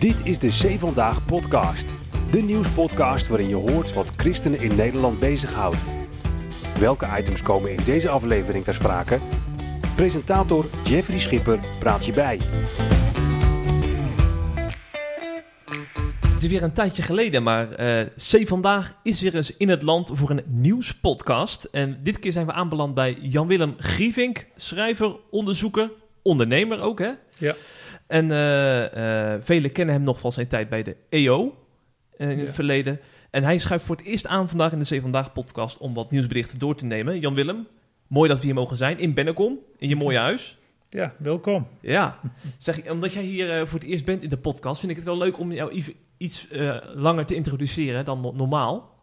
Dit is de C Vandaag podcast. De nieuwspodcast waarin je hoort wat christenen in Nederland bezighoudt. Welke items komen in deze aflevering ter sprake? Presentator Jeffrey Schipper praat je bij. Het is weer een tijdje geleden, maar eh C Vandaag is weer eens in het land voor een nieuwspodcast. En dit keer zijn we aanbeland bij Jan-Willem Grievink, schrijver, onderzoeker, ondernemer ook hè. Ja. En eh, eh, velen kennen hem nog van zijn tijd bij de EO eh, in het Ja. verleden. En hij schuift voor het eerst aan vandaag in de C Vandaag podcast om wat nieuwsberichten door te nemen. Jan-Willem, mooi dat we hier mogen zijn in Bennekom, in je mooie huis. Ja, welkom. Ja, zeg ik, omdat jij hier voor het eerst bent in de podcast, vind ik het wel leuk om jou even iets langer te introduceren dan no- normaal.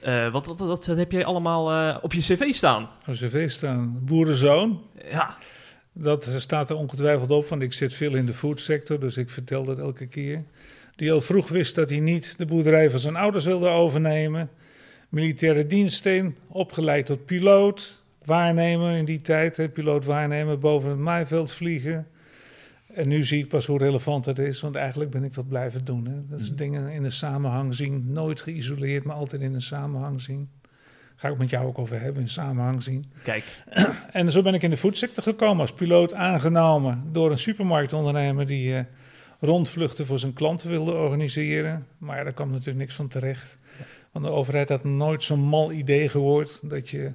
Eh, wat, wat, wat heb jij allemaal op je cv staan? Op cv staan boerenzoon. Ja, Dat staat er ongetwijfeld op, want ik zit veel in de foodsector, dus ik vertel dat elke keer. Die al vroeg wist dat hij niet de boerderij van zijn ouders wilde overnemen. Militaire dienst in, opgeleid tot piloot, waarnemer in die tijd. hè, Piloot waarnemer boven het maaiveld vliegen. En nu zie ik pas hoe relevant dat is, want eigenlijk ben ik dat blijven doen. Hè. Dat is Mhm. dingen in een samenhang zien, nooit geïsoleerd, maar altijd in een samenhang zien. Ga ik met jou ook over hebben, in samenhang zien. kijk. En zo ben ik in de foodsector gekomen als piloot aangenomen door een supermarktondernemer die eh, rondvluchten voor zijn klanten wilde organiseren. Maar ja, daar kwam natuurlijk niks van terecht. Want de overheid had nooit zo'n mal idee gehoord dat je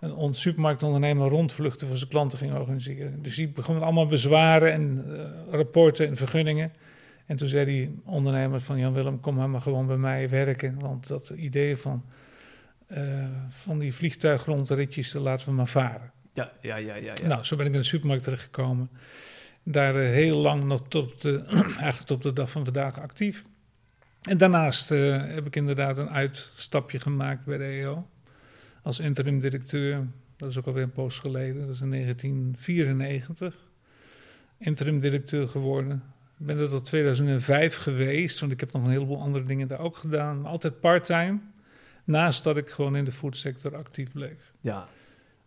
een on- supermarktondernemer rondvluchten voor zijn klanten ging organiseren. Dus die begon met allemaal bezwaren en eh, rapporten en vergunningen. En toen zei die ondernemer van Jan Willem, kom maar gewoon bij mij werken. Want dat idee van, eh, van die vliegtuigrondritjes, laten we maar varen. Ja, ja, ja, ja. ja. Nou, zo ben ik in de supermarkt terechtgekomen. Daar eh, heel lang nog tot de, eigenlijk tot de dag van vandaag actief. En daarnaast eh, heb ik inderdaad een uitstapje gemaakt bij de EO. Als interim directeur. Dat is ook alweer een poos geleden. Dat is in 1994. Interim directeur geworden. Ik ben er tot 2005 geweest. Want ik heb nog een heleboel andere dingen daar ook gedaan. Maar altijd part-time. Naast dat ik gewoon in de foodsector actief bleef. ja.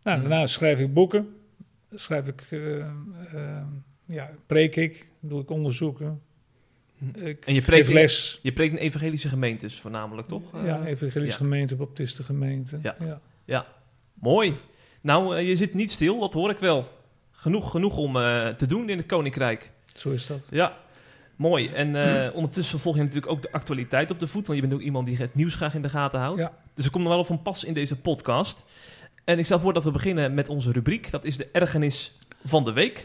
Nou, daarna schrijf ik boeken, schrijf ik, eh, eh, ja, preek ik, doe ik onderzoeken. Ik En je preekt, les. je preekt in evangelische gemeentes voornamelijk, toch? Eh, ja, evangelische ja. gemeente, baptistengemeente. Ja. Ja. ja. Mooi. Nou, eh, je zit niet stil, dat hoor ik wel. Genoeg, genoeg om eh, te doen in het Koninkrijk. zo is dat. Ja, mooi. En eh, ondertussen volg je natuurlijk ook de actualiteit op de voet. Want je bent ook iemand die het nieuws graag in de gaten houdt. Ja. Dus er komt nog wel van pas in deze podcast. En ik stel voor dat we beginnen met onze rubriek. Dat is de ergernis van de week.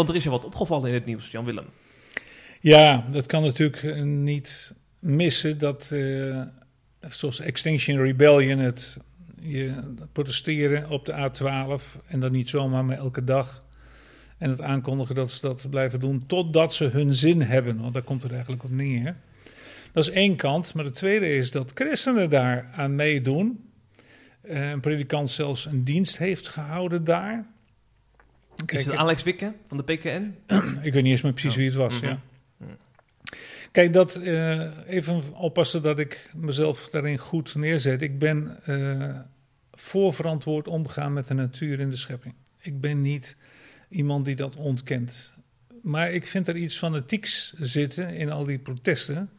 Want er is je wat opgevallen in het nieuws, Jan-Willem. Ja, dat kan natuurlijk eh, niet missen dat, eh, zoals Extinction Rebellion, het je protesteren op de A12 en dan niet zomaar, maar elke dag. En het aankondigen dat ze dat blijven doen totdat ze hun zin hebben, want daar komt het eigenlijk op neer. Dat is één kant, maar de tweede is dat christenen daar aan meedoen. Eh, Een predikant zelfs een dienst heeft gehouden daar. Is het Alex Wikke van de PKN? Ik weet niet eens meer precies Oh. wie het was. Mhm. ja. Kijk, dat, eh, even oppassen dat ik mezelf daarin goed neerzet. Ik ben eh voorverantwoord omgaan met de natuur en de schepping. Ik ben niet iemand die dat ontkent. Maar ik vind er iets fanatieks zitten in al die protesten.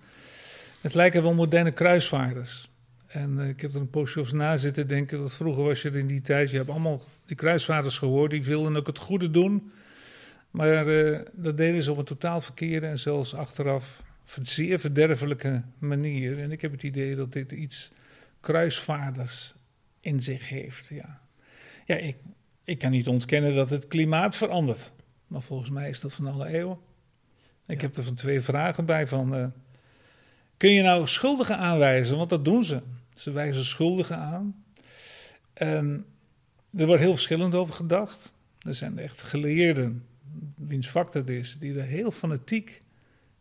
Het lijken wel moderne kruisvaarders. En eh, ik heb er een poosje over na zitten denken. Dat vroeger was je er in die tijd. Je hebt allemaal die kruisvaarders gehoord. Die wilden ook het goede doen. Maar eh, dat deden ze op een totaal verkeerde en zelfs achteraf zeer verderfelijke manier. En ik heb het idee dat dit iets kruisvaarders in zich heeft. Ja, ja ik, ik kan niet ontkennen dat het klimaat verandert. Maar volgens mij is dat van alle eeuwen. Ik Ja. heb er van twee vragen bij van... eh, kun je nou schuldigen aanwijzen? Want dat doen ze. Ze wijzen schuldigen aan. En er wordt heel verschillend over gedacht. Er zijn echt geleerden, wiens vak dat is, die er heel fanatiek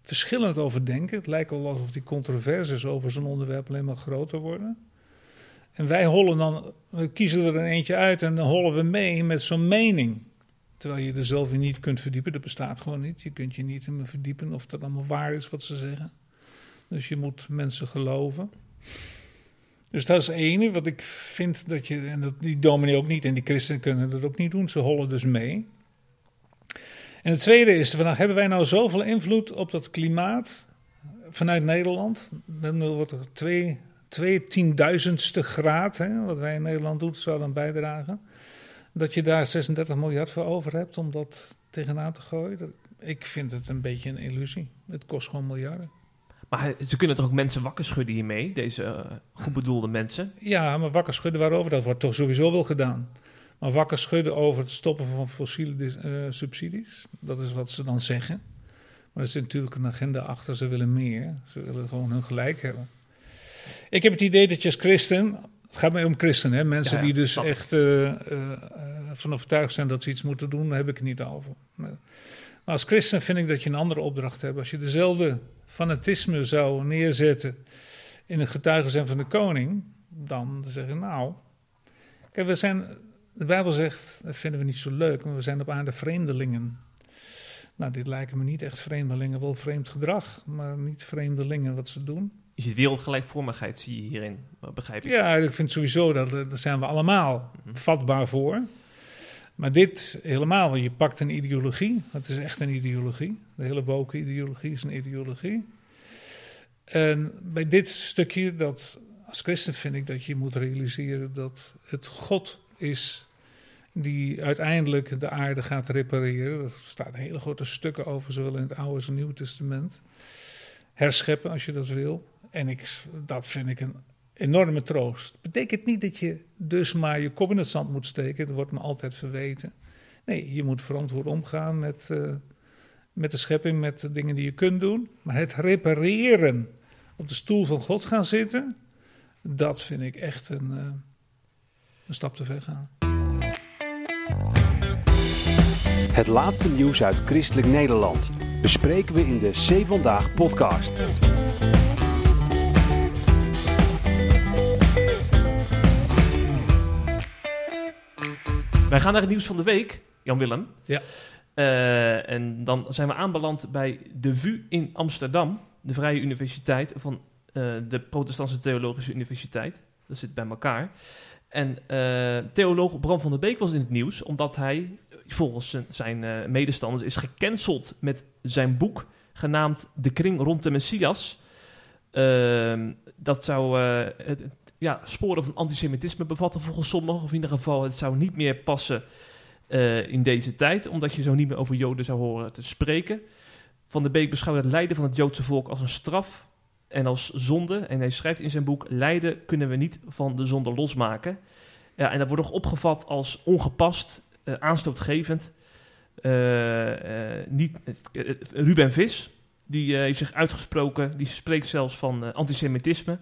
verschillend over denken. Het lijkt wel alsof die controversies over zo'n onderwerp alleen maar groter worden. En wij hollen dan, we kiezen er een eentje uit en dan hollen we mee met zo'n mening. Terwijl je er zelf in niet kunt verdiepen. Dat bestaat gewoon niet. Je kunt je niet in verdiepen of dat allemaal waar is wat ze zeggen. Dus je moet mensen geloven. Dus dat is het ene wat ik vind dat je, en dat, die dominee ook niet en die christenen kunnen dat ook niet doen, ze hollen dus mee. En het tweede is, van, nou, hebben wij nou zoveel invloed op dat klimaat vanuit Nederland? Dan wordt er twee, twee tienduizendste graad, hè, wat wij in Nederland doen, zou dan bijdragen. Dat je daar 36 miljard voor over hebt om dat tegenaan te gooien. ik vind het een beetje een illusie. Het kost gewoon miljarden. Maar ze kunnen toch ook mensen wakker schudden hiermee, deze uh, goed bedoelde mensen? Ja, maar wakker schudden waarover? Dat wordt toch sowieso wel gedaan. Maar wakker schudden over het stoppen van fossiele uh, subsidies, dat is wat ze dan zeggen. Maar er zit natuurlijk een agenda achter, ze willen meer. Ze willen gewoon hun gelijk hebben. Ik heb het idee dat je als christen, het gaat mij om christen, hè, mensen die dus echt uh, van overtuigd zijn dat ze iets moeten doen, daar heb ik het niet over. Maar als christen vind ik dat je een andere opdracht hebt. Als je dezelfde fanatisme zou neerzetten in het getuigen zijn van de koning, dan zeg je nou. Kijk, we zijn, de Bijbel zegt, dat vinden we niet zo leuk, maar we zijn op aarde vreemdelingen. Nou, dit lijken me niet echt vreemdelingen, wel vreemd gedrag, maar niet vreemdelingen wat ze doen. Je ziet wereldgelijkvormigheid, zie je hierin, begrijp ik. Ja, ik vind sowieso dat daar zijn we allemaal mhm. vatbaar voor. Maar dit helemaal, want je pakt een ideologie. Het is echt een ideologie. De hele woke ideologie is een ideologie. En bij dit stukje, dat, als christen vind ik dat je moet realiseren dat het God is die uiteindelijk de aarde gaat repareren. Er staat hele grote stukken over, zowel in het Oude als het Nieuwe Testament. Herscheppen als je dat wil. En ik, dat vind ik een enorme troost. Betekent niet dat je dus maar je kop in het zand moet steken. Dat wordt me altijd verweten. Nee, je moet verantwoord omgaan met, uh, met de schepping, met de dingen die je kunt doen. Maar het repareren, op de stoel van God gaan zitten, dat vind ik echt een, uh, een stap te ver gaan. Het laatste nieuws uit Christelijk Nederland bespreken we in de C Vandaag podcast. Wij gaan naar het nieuws van de week, Jan-Willem. Ja. Uh, en dan zijn we aanbeland bij de VU in Amsterdam, de Vrije Universiteit van uh, de Protestantse Theologische Universiteit. Dat zit bij elkaar. En uh, theoloog Bram van der Beek was in het nieuws, omdat hij volgens zijn medestanders is gecanceld met zijn boek genaamd De Kring rond de Messias. Ehm, dat zou het, ja, sporen van antisemitisme bevatten volgens sommigen. Of in ieder geval, het zou niet meer passen uh, in deze tijd, omdat je zo niet meer over Joden zou horen te spreken. Van de Beek beschouwt het lijden van het Joodse volk als een straf en als zonde. En hij schrijft in zijn boek: Lijden kunnen we niet van de zonde losmaken. Ja, en dat wordt nog opgevat als ongepast, uh, aanstootgevend. Uh, niet, Ruben Vis, die heeft zich uitgesproken, die spreekt zelfs van antisemitisme.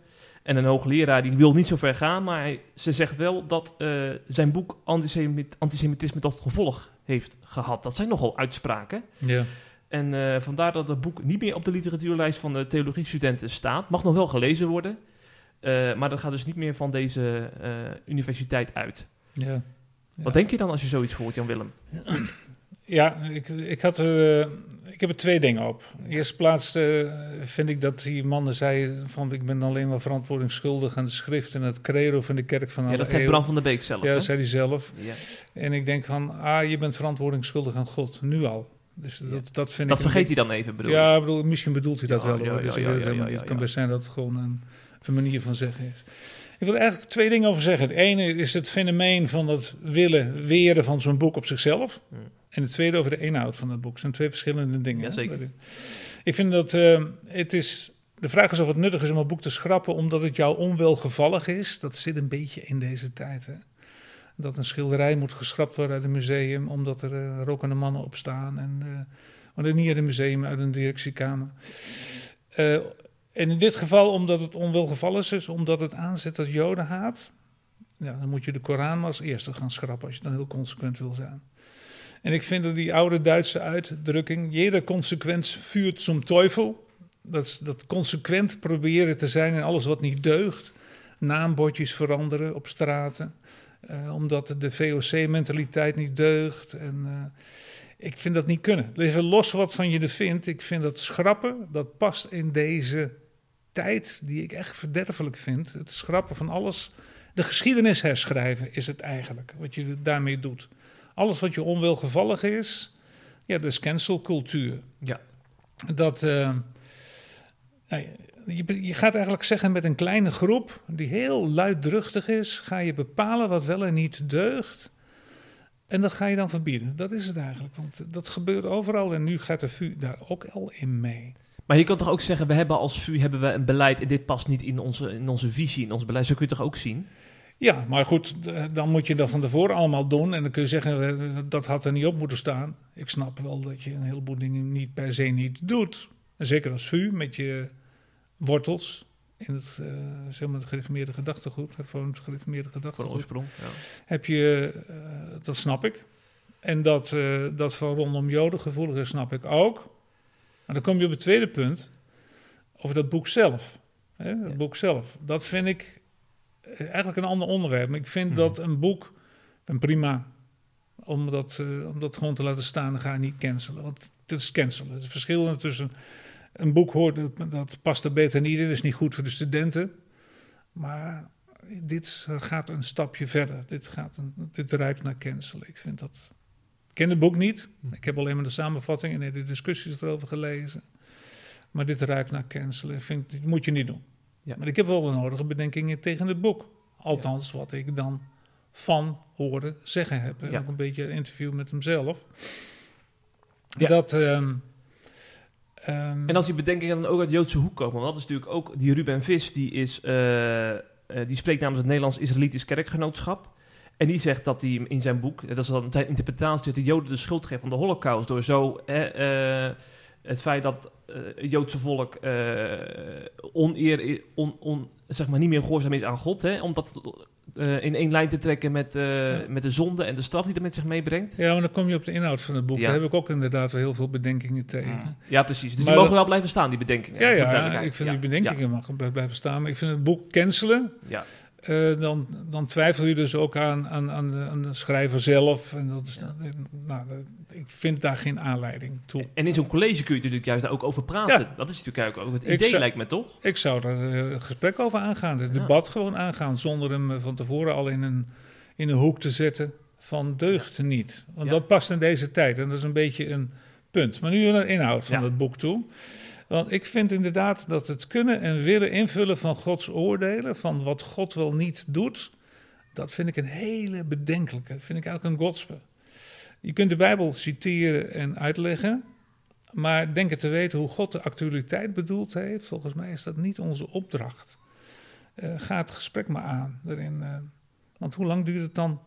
En een hoogleraar die wil niet zo ver gaan, maar hij, ze zegt wel dat uh, zijn boek antisemit, antisemitisme tot gevolg heeft gehad. Dat zijn nogal uitspraken. Ja. En uh, vandaar dat het boek niet meer op de literatuurlijst van de theologiestudenten staat. Mag nog wel gelezen worden, uh, maar dat gaat dus niet meer van deze universiteit uit. Ja. ja. Wat denk je dan als je zoiets hoort, Jan Willem? Ja, ik, ik, had er, ik heb er twee dingen op. In eerste plaats uh, vind ik dat die mannen zeiden van ik ben alleen maar verantwoording schuldig aan de schrift en het credo van de kerk van Ja, dat zegt Bram van der Beek zelf. Ja, dat zei hij zelf. Ja. En ik denk van, ah, je bent verantwoording schuldig aan God, nu al. Dus dat, ja. dat vind dat ik... vergeet hij dan even, bedoel Ja, bedoel, misschien bedoelt hij dat ja, wel. Ja, dus het kan best zijn dat het gewoon een, een manier van zeggen is. Ik wil er eigenlijk twee dingen over zeggen. Het ene is het fenomeen van het willen weren van zo'n boek op zichzelf. En het tweede over de inhoud van het boek. Het zijn twee verschillende dingen. Jazeker. Ik vind dat uh, het is. De vraag is of het nuttig is om een boek te schrappen omdat het jou onwelgevallig is. Dat zit een beetje in deze tijd. Hè? Dat een schilderij moet geschrapt worden uit een museum omdat er uh, rokende mannen op staan. En uh, niet uit een museum, uit een directiekamer. en in dit geval omdat het onwelgevallig is, omdat het aanzet tot jodenhaat. Ja, dan moet je de Koran maar als eerste gaan schrappen als je dan heel consequent wil zijn. En ik vind dat die oude Duitse uitdrukking, jeder consequent vuurt zum Teufel. Dat, dat consequent proberen te zijn in alles wat niet deugt. Naambordjes veranderen op straten. eh, omdat de VOC-mentaliteit niet deugt. En, eh, ik vind dat niet kunnen. Even los wat van je er vindt. Ik vind dat schrappen, dat past in deze tijd die ik echt verderfelijk vind. Het schrappen van alles. De geschiedenis herschrijven is het eigenlijk, wat je daarmee doet. Alles wat je onwelgevallig is, ja, dat is cancelcultuur. Ja. Dat, uh, je, je gaat eigenlijk zeggen met een kleine groep die heel luidruchtig is, ga je bepalen wat wel en niet deugt. En dat ga je dan verbieden. Dat is het eigenlijk. Want dat gebeurt overal en nu gaat de VU daar ook al in mee. Maar je kan toch ook zeggen, we hebben als VU hebben we een beleid en dit past niet in onze, in onze visie, in ons beleid. Zo kun je toch ook zien? Ja, maar goed, dan moet je dat van tevoren allemaal doen. En dan kun je zeggen, dat had er niet op moeten staan. Ik snap wel dat je een heleboel dingen niet per se niet doet. En zeker als VU, met je wortels in het, uh, zeg maar het gereformeerde gedachtegoed, voor het gereformeerde gedachtegoed. oorsprong, ja. Heb je, uh, dat snap ik. En dat, uh, dat van rondom Joden gevoelig is, snap ik ook. Maar dan kom je op het tweede punt, over dat boek zelf. Hè, het ja. boek zelf. Dat vind ik eigenlijk een ander onderwerp. Maar ik vind mm. dat een boek, een prima, om dat, om dat gewoon te laten staan, dan ga je niet cancelen. Want het is cancelen. Het verschil tussen een boek hoort, dat past er beter niet in, dat is niet goed voor de studenten. Maar dit gaat een stapje verder. Dit, gaat een, dit ruikt naar cancelen. Ik vind dat. Ik ken het boek niet. Ik heb alleen maar de samenvatting en de discussies erover gelezen. Maar dit ruikt naar cancelen. Ik vind, dit moet je niet doen. Ja. Maar ik heb wel de nodige bedenkingen tegen het boek. Althans, ja. wat ik dan van horen zeggen heb. En ja. ook een beetje een interview met hemzelf. Dat. Um, Um, en als die bedenkingen dan ook uit de Joodse hoek komen, want dat is natuurlijk ook die Ruben Vis, die, is, uh, uh, die spreekt namens het Nederlands-Israëlitisch Kerkgenootschap. En die zegt dat hij in zijn boek, dat is dan zijn interpretatie, dat de Joden de schuld geven van de Holocaust door zo uh, het feit dat het Joodse volk oneer, on, on, zeg maar niet meer gehoorzaam is aan God, hè, omdat uh, in één lijn te trekken met, ja. met de zonde en de straf die dat met zich meebrengt. Ja, maar dan kom je op de inhoud van het boek. Ja. Daar heb ik ook inderdaad wel heel veel bedenkingen tegen. Ja, precies. Dus maar die mogen wel blijven staan, die bedenkingen. Ja, ja ik vind die bedenkingen mag blijven staan. Maar ik vind het boek cancelen... Ja. Uh, dan, dan, twijfel je dus ook aan, aan, aan, de, aan de schrijver zelf. En dat is, nou, ik vind daar geen aanleiding toe. En in zo'n college kun je natuurlijk juist daar ook over praten. Ja. Dat is natuurlijk ook het idee, zou, lijkt me toch? Ik zou er uh, het gesprek over aangaan, het debat gewoon aangaan, zonder hem van tevoren al in een, in een hoek te zetten van deugd niet. Want dat past in deze tijd en dat is een beetje een punt. Maar nu naar de inhoud van het boek toe. Want ik vind inderdaad dat het kunnen en willen invullen van Gods oordelen, van wat God wel niet doet, dat vind ik een hele bedenkelijke, vind ik eigenlijk een godspe. Je kunt de Bijbel citeren en uitleggen, maar denken te weten hoe God de actualiteit bedoeld heeft, volgens mij is dat niet onze opdracht. Uh, ga het gesprek maar aan erin. Uh, want hoe lang duurt het dan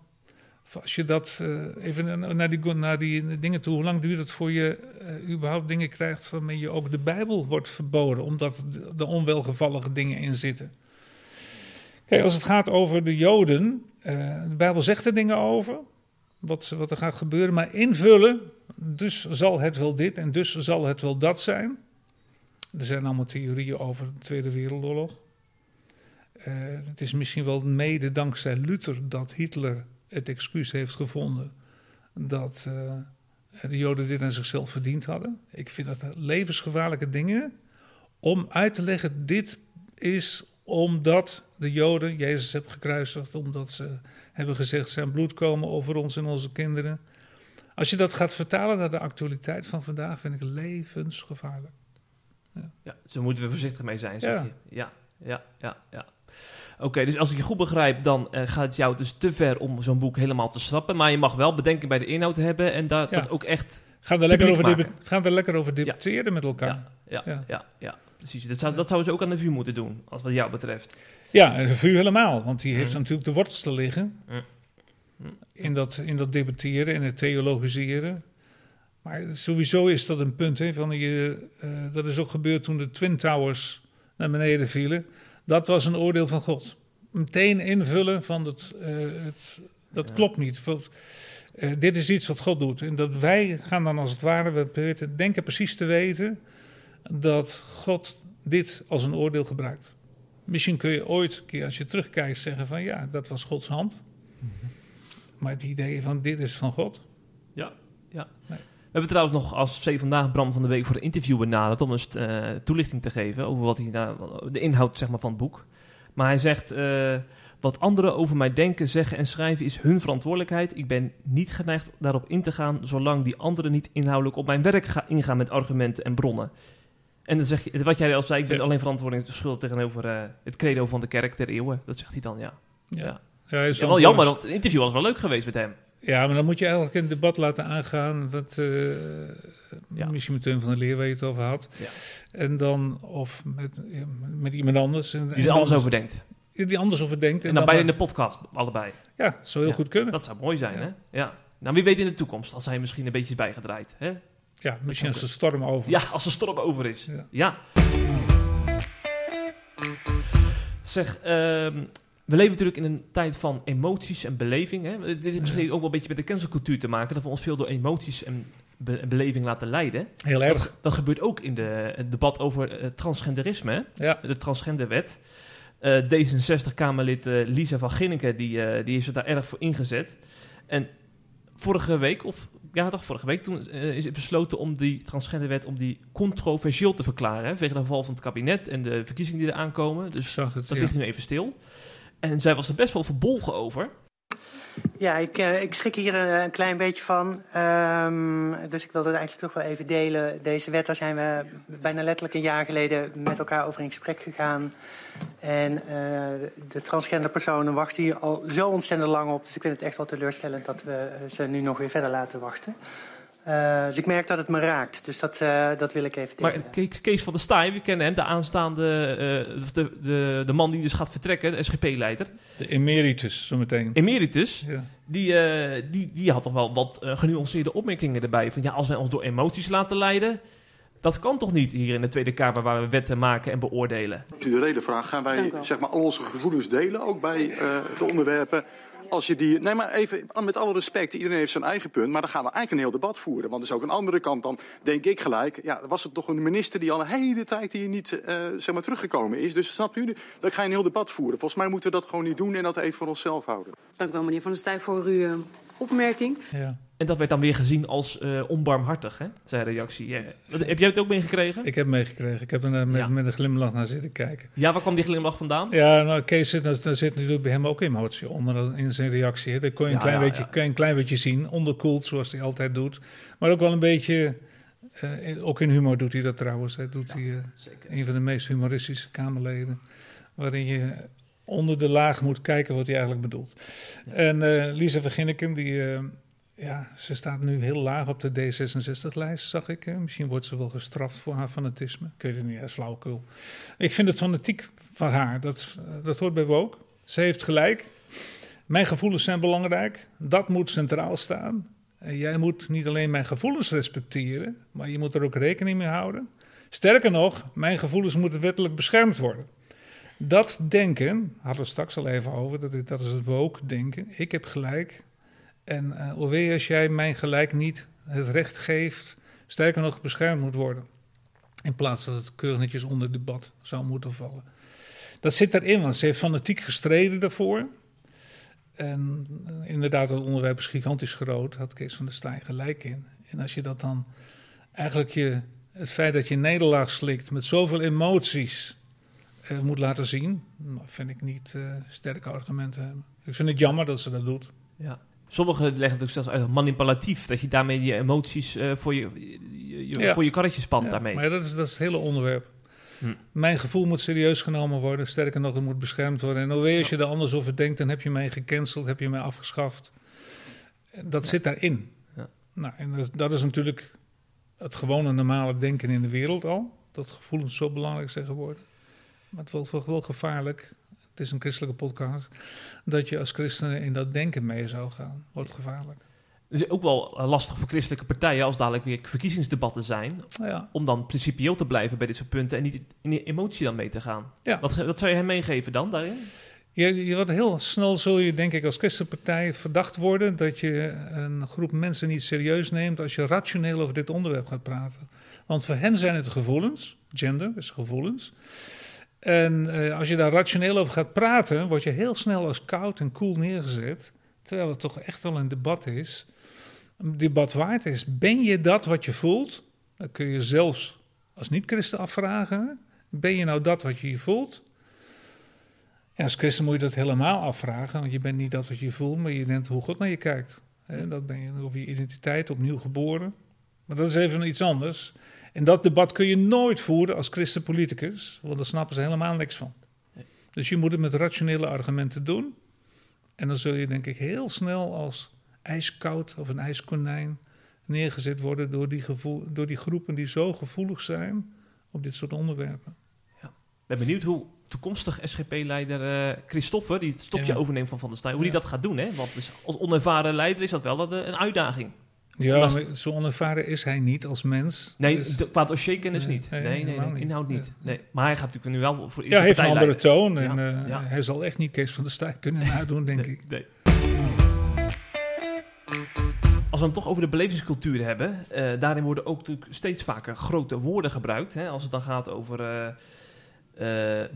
als je dat uh, even naar die, naar die dingen toe, hoe lang duurt het voor je überhaupt dingen krijgt waarmee je ook de Bijbel wordt verboden, omdat de onwelgevallige dingen in zitten? Kijk, als het gaat over de Joden, de Bijbel zegt er dingen over, wat, wat er gaat gebeuren, maar invullen, dus zal het wel dit en dus zal het wel dat zijn. Er zijn allemaal theorieën over de Tweede Wereldoorlog. het is misschien wel mede dankzij Luther dat Hitler het excuus heeft gevonden dat uh, de Joden dit aan zichzelf verdiend hadden. Ik vind dat levensgevaarlijke dingen om uit te leggen: dit is omdat de Joden Jezus hebben gekruisigd, omdat ze hebben gezegd: zijn bloed komen over ons en onze kinderen. Als je dat gaat vertalen naar de actualiteit van vandaag, vind ik levensgevaarlijk. Ja, ja zo moeten we voorzichtig mee zijn, zeg ja. je. Ja, ja, ja, ja. Oké, dus als ik je goed begrijp, dan uh, gaat het jou dus te ver om zo'n boek helemaal te schrappen. Maar je mag wel bedenken bij de inhoud hebben en dat, ja. dat ook echt. Gaan er lekker over, gaan er lekker over debatteren met elkaar. Ja, ja, ja. ja, precies. Dat, zou, dat zouden ze ook aan de vuur moeten doen, als wat jou betreft. Ja, de vuur helemaal, want die heeft mm. natuurlijk de wortels te liggen. In, dat, in dat debatteren en het theologiseren. Maar sowieso is dat een punt. Hè, van je, uh, dat is ook gebeurd toen de Twin Towers naar beneden vielen. Dat was een oordeel van God. Meteen invullen van het, uh, het dat ja. klopt niet. Uh, dit is iets wat God doet. En dat wij gaan dan als het ware, we denken precies te weten dat God dit als een oordeel gebruikt. Misschien kun je ooit, keer als je terugkijkt, zeggen van ja, dat was Gods hand. Maar het idee van dit is van God. Ja, ja. Nee. We hebben trouwens nog als C vandaag Bram van de Week voor een interview benaderd om eens eh, toelichting te geven over wat hij nou, de inhoud zeg maar, van het boek. Maar hij zegt: eh, Wat anderen over mij denken, zeggen en schrijven is hun verantwoordelijkheid. Ik ben niet geneigd daarop in te gaan, zolang die anderen niet inhoudelijk op mijn werk ga, ingaan met argumenten en bronnen. En dan zeg je, wat jij al zei, ik ben Ja. alleen verantwoording schuld tegenover eh, het credo van de kerk der eeuwen. Dat zegt hij dan, ja. Ja, Ja, is wel jammer, want het interview was wel leuk geweest met hem. Ja, maar dan moet je eigenlijk een debat laten aangaan. Wat, eh Ja. Misschien met Teun van der Leer waar je het over had. Ja. En dan, of met, met iemand anders. En, Die er anders over denkt. Die anders over denkt. En dan beide in de podcast, allebei. Ja, dat zou heel goed kunnen. Dat zou mooi zijn, hè? Ja. Nou, wie weet in de toekomst, als hij misschien een beetje is bijgedraaid. Hè? Ja, misschien als de storm over. Ja, als de storm over is. Ja. Ja. Zeg, ehm, we leven natuurlijk in een tijd van emoties en beleving. Hè? Dit heeft misschien ook wel een beetje met de cancelcultuur te maken. Dat we ons veel door emoties en be- en beleving laten leiden. Heel erg. Dat, dat gebeurt ook in de, het debat over eh, transgenderisme. Hè? Ja, de transgenderwet. Eh, D66-Kamerlid eh, Lisa van Ginneken die, die heeft zich daar erg voor ingezet. En vorige week, of ja, toch vorige week, toen eh, is het besloten om die transgenderwet om die controversieel te verklaren. Hè, vanwege de val van het kabinet en de verkiezingen die eraan komen. ik Dus zag het. dat ja. ligt nu even stil. En zij was er best wel verbolgen over. Ja, ik, eh, ik schrik hier eh, een klein beetje van. Ehm, dus ik wilde het eigenlijk toch wel even delen. Deze wet, daar zijn we bijna letterlijk een jaar geleden met elkaar over in gesprek gegaan. En eh, de transgender personen wachten hier al zo ontzettend lang op. Dus ik vind het echt wel teleurstellend dat we ze nu nog weer verder laten wachten. Eh, dus ik merk dat het me raakt. Dus dat, eh, dat wil ik even Maar delen. Kees, Kees van der Staaij, we kennen hem, de aanstaande, eh, de, de, de man die dus gaat vertrekken, de SGP-leider. De emeritus, zometeen. Emeritus. Ja. Die, eh, die, die had toch wel wat genuanceerde opmerkingen erbij. Van ja, als wij ons door emoties laten leiden. Dat kan toch niet hier in de Tweede Kamer waar we wetten maken en beoordelen? De reden vraag, gaan wij zeg maar, al onze gevoelens delen, ook bij eh, de onderwerpen? Als je die, nee, maar even met alle respect, iedereen heeft zijn eigen punt, maar dan gaan we eigenlijk een heel debat voeren. Want er is ook een andere kant dan, denk ik gelijk, ja, was het toch een minister die al een hele tijd hier niet eh, zeg maar, teruggekomen is. Dus snap u, dan ga je een heel debat voeren. Volgens mij moeten we dat gewoon niet doen en dat even voor onszelf houden. Dank u wel, meneer Van der Staaij, voor uw eh, opmerking. Ja. En dat werd dan weer gezien als eh, onbarmhartig, hè? Zijn reactie. Heb jij het ook meegekregen? Ik heb meegekregen. Ik heb er met, Ja. met een glimlach naar zitten kijken. Ja, waar kwam die glimlach vandaan? Ja, nou, Kees zit, daar daar zit natuurlijk bij hem ook emotie onder in zijn reactie. hè. Dat kon je een, Ja, klein, ja, beetje, een klein beetje zien, onderkoeld zoals hij altijd doet. Maar ook wel een beetje, eh, ook in humor doet hij dat trouwens. Hij doet hij, eh, Zeker. een van de meest humoristische Kamerleden. Waarin je onder de laag moet kijken wat hij eigenlijk bedoelt. En eh, Lisa van Ginneken, die, eh, ja, ze staat nu heel laag op de D66-lijst, zag ik. Hè. Misschien wordt ze wel gestraft voor haar fanatisme. Ik weet het niet, dat is. Ik vind het fanatiek van haar. Dat, dat hoort bij Woke. Ze heeft gelijk. Mijn gevoelens zijn belangrijk. Dat moet centraal staan. En jij moet niet alleen mijn gevoelens respecteren, maar je moet er ook rekening mee houden. Sterker nog, mijn gevoelens moeten wettelijk beschermd worden. Dat denken, hadden we straks al even over, dat, dat is het woke denken. Ik heb gelijk. En uh, weet je als jij mijn gelijk niet het recht geeft, sterker nog beschermd moet worden. In plaats dat het keurig netjes onder debat zou moeten vallen. Dat zit erin, want ze heeft fanatiek gestreden daarvoor. En uh, inderdaad, het onderwerp is gigantisch groot, had Kees van der Staaij gelijk in. En als je dat dan eigenlijk je, het feit dat je nederlaag slikt met zoveel emoties uh, moet laten zien, nou, vind ik niet uh, sterke argumenten hebben. Ik vind het jammer dat ze dat doet. Ja. Sommigen leggen natuurlijk zelfs uit manipulatief, dat je daarmee je emoties uh, voor, je, je, je ja. voor je karretje spant ja, daarmee. Maar dat is, dat is het hele onderwerp. Hm. Mijn gevoel moet serieus genomen worden. Sterker nog, het moet beschermd worden. En alweer als je er anders over denkt, dan heb je mij gecanceld, heb je mij afgeschaft. Dat zit daarin. Ja. Nou, en dat, dat, is natuurlijk het gewone normale denken in de wereld al. Dat gevoelens zo belangrijk zijn geworden. Maar het wordt wel gevaarlijk. Het is een christelijke podcast. Dat je als christenen in dat denken mee zou gaan. Wordt gevaarlijk. Het is ook wel lastig voor christelijke partijen als dadelijk weer verkiezingsdebatten zijn. Ja. Om dan principieel te blijven bij dit soort punten en niet in de emotie dan mee te gaan. Ja. Wat, wat zou je hem meegeven dan daarin? Je, je wordt heel snel zul je denk ik als christenpartij verdacht worden dat je een groep mensen niet serieus neemt als je rationeel over dit onderwerp gaat praten. Want voor hen zijn het gevoelens, gender is gevoelens. En uh, als je daar rationeel over gaat praten, word je heel snel als koud en koel neergezet. Terwijl het toch echt wel een debat is. Een debat waard is. Ben je dat wat je voelt? Dan kun je zelfs als niet-christen afvragen. Ben je nou dat wat je je voelt? Als christen moet je dat helemaal afvragen. Want je bent niet dat wat je voelt, maar je bent hoe God naar je kijkt. Hè, dat ben je over je identiteit, opnieuw geboren. Maar dat is even iets anders. En dat debat kun je nooit voeren als christen-politicus, want daar snappen ze helemaal niks van. Dus je moet het met rationele argumenten doen. En dan zul je denk ik heel snel als ijskoud of een ijskonijn neergezet worden door die, gevoel, door die groepen die zo gevoelig zijn op dit soort onderwerpen. Ja. Ik ben benieuwd hoe toekomstig SGP-leider uh, Christoffer, die het stokje Ja. overneemt van Van der Staaij, hoe Ja. die dat gaat doen. Hè? Want dus als onervaren leider is dat wel een, een uitdaging. Ja, maar zo onervaren is hij niet als mens. Nee, Dus- qua dossierkennis Nee, niet. nee, Nee, inhoud niet. Ja. Nee. Maar hij gaat natuurlijk nu wel voor ja, hij heeft een andere toon. En Ja, eh, hij zal echt niet Kees van der Staaij kunnen nadoen, denk ik. Nee. Als we het toch over de belevingscultuur hebben, eh, daarin worden ook natuurlijk steeds vaker grote woorden gebruikt. Hè? Als het dan gaat over eh,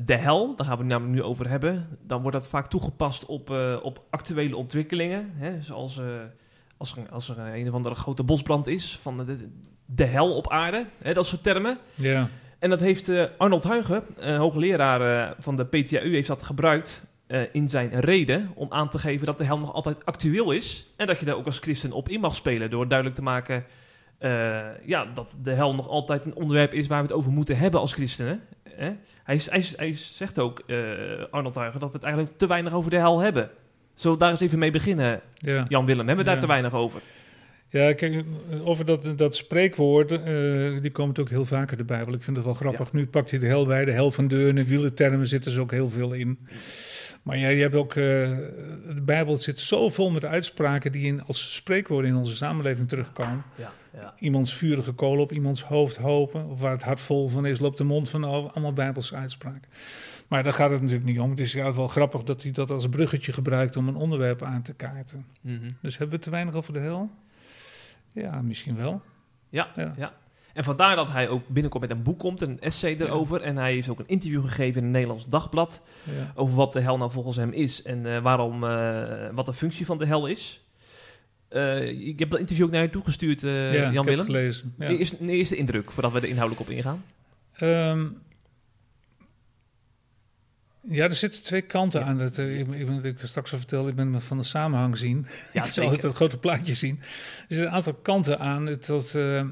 de hel, daar gaan we het namelijk nu over hebben, dan wordt dat vaak toegepast op, op actuele ontwikkelingen. Hè? Zoals als, er, als er een of andere grote bosbrand is, van de, de hel op aarde, hè? dat soort termen. Ja, En dat heeft eh, Arnold Huigen, eh, hoogleraar eh, van de PTAU, heeft dat gebruikt in zijn reden om aan te geven dat de hel nog altijd actueel is. En dat je daar ook als christen op in mag spelen door duidelijk te maken ja, dat de hel nog altijd een onderwerp is waar we het over moeten hebben als christenen. Hè? Hij, hij, hij zegt ook, Arnold Huigen, dat we het eigenlijk te weinig over de hel hebben. Zullen we daar eens even mee beginnen, ja. Jan Willem? Hebben we daar Ja. te weinig over? Ja, kijk, over dat, dat spreekwoord, eh, die komen natuurlijk heel vaak in de Bijbel. Ik vind het wel grappig. Nu pakt hij de hel bij, de hel van deuren en wielentermen zitten er ook heel veel in. Maar ja, je hebt ook, eh, de Bijbel zit zo vol met uitspraken die in, als spreekwoorden in onze samenleving terugkomen. Ja, ja. Iemands vurige kool op iemands hoofd hopen, of waar het hart vol van is, loopt de mond van over. Allemaal Bijbelse uitspraken. Maar daar gaat het natuurlijk niet om. Het is wel grappig dat hij dat als bruggetje gebruikt om een onderwerp aan te kaarten. Mhm. Dus hebben we te weinig over de hel? Ja, misschien wel. Ja, Ja. ja. En vandaar dat hij ook binnenkort met een boek komt, een essay erover. En hij heeft ook een interview gegeven in een Nederlands dagblad. Ja. Over wat de hel nou volgens hem is en eh, waarom, eh, wat de functie van de hel is. Eh, ik heb dat interview ook naar je toegestuurd, ja, ik Jan heb Willem. het gelezen. Ja. Eerste, een eerste indruk voordat we er inhoudelijk op ingaan. Ehm, ja, er zitten twee kanten aan. Dat, eh, ik, ik, ik straks al vertelde, ik ben van de samenhang zien. Ja, ik zal het grote plaatje zien. Er zitten een aantal kanten aan. Het, dat, eh,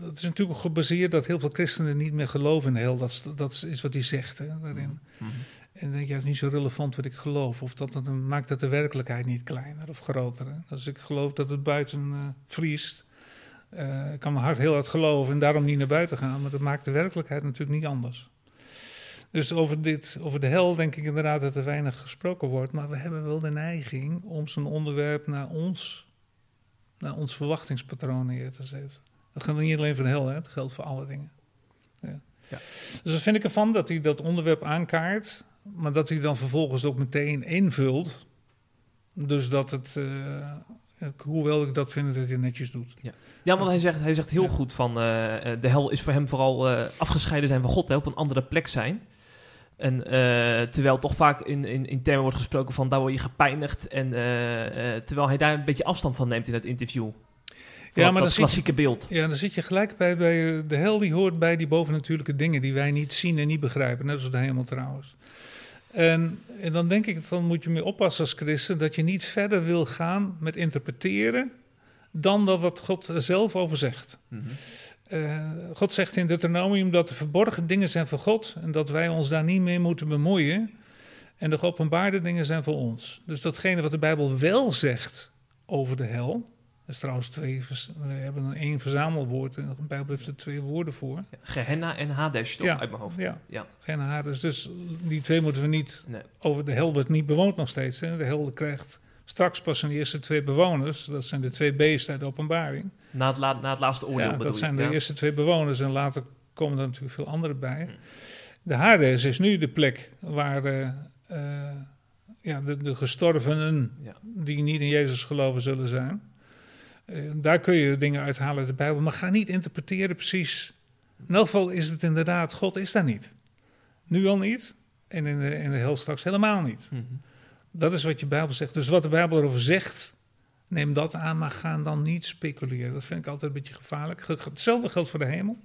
dat is natuurlijk ook gebaseerd dat heel veel christenen niet meer geloven in de hel. Dat, is- dat is wat hij zegt hè, daarin. Mhm. En dan denk je, het is niet zo relevant wat ik geloof. Of dat, dat maakt dat de werkelijkheid niet kleiner of groter. Hè? Als ik geloof dat het buiten eh, vriest, ik kan mijn hart heel hard geloven en daarom niet naar buiten gaan. Maar dat maakt de werkelijkheid natuurlijk niet anders. Dus over, dit, over de hel denk ik inderdaad dat er weinig gesproken wordt. Maar we hebben wel de neiging om zo'n onderwerp naar ons, naar ons verwachtingspatroon neer te zetten. Dat geldt niet alleen voor de hel, hè? dat geldt voor alle dingen. Ja. Ja. Dus dat vind ik ervan dat hij dat onderwerp aankaart, maar dat hij dan vervolgens ook meteen invult. Dus dat het, eh, hoewel ik dat vind dat hij netjes doet. Ja, want hij zegt, hij zegt heel Ja. goed van eh, eh, de hel is voor hem vooral afgescheiden zijn van God, hè, op een andere plek zijn. En eh, terwijl toch vaak in, in, in termen wordt gesproken van daar word je gepijnigd. En eh, eh, terwijl hij daar een beetje afstand van neemt in het interview. Van Ja, dat- maar dat dan klassieke beeld. Ja, dan zit je gelijk bij, bij de hel die hoort bij die bovennatuurlijke dingen die wij niet zien en niet begrijpen. Net als de hemel trouwens. En, en dan denk ik, dan moet je mee oppassen als christen dat je niet verder wil gaan met interpreteren dan dat wat God zelf over zegt. Mhm. Eh, God zegt in Deuteronomium dat de verborgen dingen zijn voor God en dat wij ons daar niet mee moeten bemoeien. En de geopenbaarde dingen zijn voor ons. Dus datgene wat de Bijbel wel zegt over de hel. Dat is trouwens twee, we hebben een één verzamelwoord en de Bijbel heeft er twee woorden voor. Gehenna en Hades, toch? Ja, Uit mijn hoofd. Ja, Ja. geen Hades. Dus die twee moeten we niet Nee. over de hel wordt niet bewoond nog steeds. Hè. De hel krijgt straks pas zijn eerste twee bewoners. Dat zijn de twee beesten uit de openbaring. Na, het la- na het laatste oordeel Ja, dat je? zijn de Ja. eerste twee bewoners en later komen er natuurlijk veel andere bij. Hm. De Hades is nu de plek waar eh, eh, ja, de, de gestorvenen Ja. die niet in Jezus geloven zullen zijn. Eh, daar kun je dingen uithalen uit de Bijbel, maar ga niet interpreteren precies. In elk geval is het inderdaad, God is daar niet. Nu al niet en in de, in de hel straks helemaal niet. Mhm. Dat is wat je Bijbel zegt. Dus wat de Bijbel erover zegt, neem dat aan, maar ga dan niet speculeren. Dat vind ik altijd een beetje gevaarlijk. Hetzelfde geldt voor de hemel.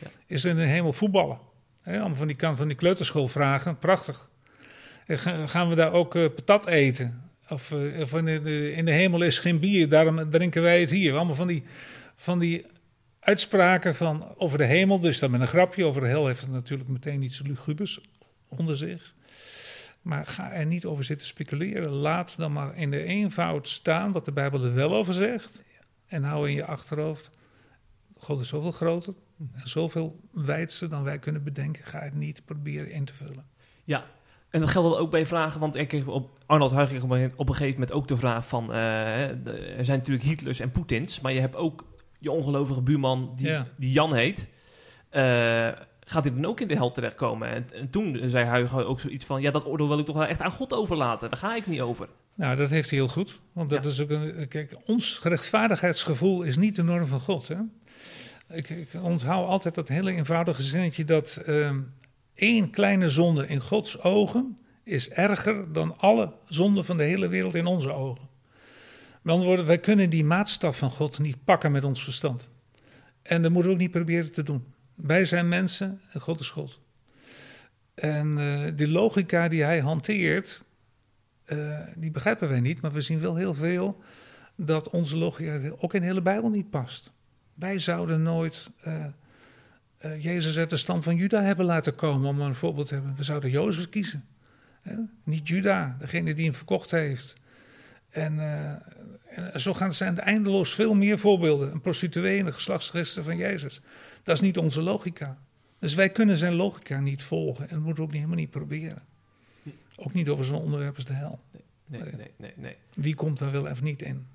Ja. Is er in de hemel voetballen? He, allemaal van die kant van die kleuterschool vragen. Prachtig. En ga- gaan we daar ook eh, patat eten? Of, eh, of in, de, in de hemel is geen bier, daarom drinken wij het hier. Allemaal van die, van die uitspraken van, over de hemel. Dus dan met een grapje. Over de hel heeft het natuurlijk meteen iets lugubers onder zich. Maar ga er niet over zitten speculeren. Laat dan maar in de eenvoud staan wat de Bijbel er wel over zegt. En hou in je achterhoofd. God is zoveel groter en zoveel wijdser dan wij kunnen bedenken. Ga het niet proberen in te vullen. Ja, en dat geldt ook bij vragen, want ik kreeg op, Arnold Huig kreeg op een op een gegeven moment ook de vraag van, eh, de- er zijn natuurlijk Hitlers en Poetins, maar je hebt ook je ongelovige buurman die, Ja. die Jan heet. Eh, gaat hij dan ook in de hel terechtkomen? En, en toen zei Huig ook zoiets van, ja, dat oordeel wil ik toch wel echt aan God overlaten. Daar ga ik niet over. Nou, dat heeft hij heel goed. Want dat Ja. is ook een. Kijk, ons gerechtvaardigheidsgevoel is niet de norm van God. Hè? Ik, ik onthoud altijd dat hele eenvoudige zinnetje dat ehm, één kleine zonde in Gods ogen is erger dan alle zonden van de hele wereld in onze ogen. Met andere woorden, wij kunnen die maatstaf van God niet pakken met ons verstand. En dat moeten we ook niet proberen te doen. Wij zijn mensen en God is God. En eh, die logica die hij hanteert, eh, die begrijpen wij niet, maar we zien wel heel veel dat onze logica ook in de hele Bijbel niet past. Wij zouden nooit eh, Jezus uit de stam van Juda hebben laten komen, om een voorbeeld te hebben. We zouden Jozef kiezen. Hè? Niet Juda, degene die hem verkocht heeft. En, en zo gaan, zijn er eindeloos veel meer voorbeelden. Een prostituee in de geslachtsresten van Jezus. Dat is niet onze logica. Dus wij kunnen zijn logica niet volgen en dat moeten we ook niet, helemaal niet proberen. Ook niet over zo'n onderwerp als de hel. Nee, Nee. nee, nee, nee. Wie komt daar wel even niet in?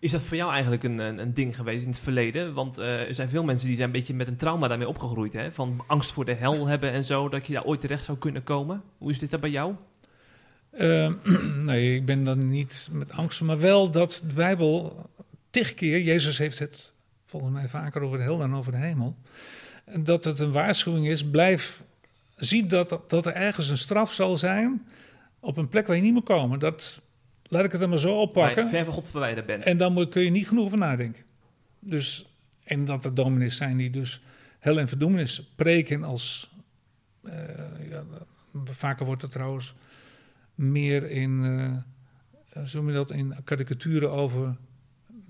Is dat voor jou eigenlijk een, een, een ding geweest in het verleden? Want eh, er zijn veel mensen die zijn een beetje met een trauma daarmee opgegroeid. Hè? Van angst voor de hel hebben en zo, dat je daar ooit terecht zou kunnen komen. Hoe is dit dan bij jou? Eh, nee, ik ben dan niet met angst, maar wel dat de Bijbel tig keer, Jezus heeft het volgens mij vaker over de hel dan over de hemel, dat het een waarschuwing is, blijf, zie dat, dat er ergens een straf zal zijn op een plek waar je niet moet komen. Dat, laat ik het er maar zo oppakken. ver van God verwijderd bent. En dan moet, kun je niet genoeg over nadenken. Dus, en dat er dominees zijn die dus hel en verdoemenis preken als... eh, ja, vaker wordt het trouwens meer in, eh zo dat, in karikaturen over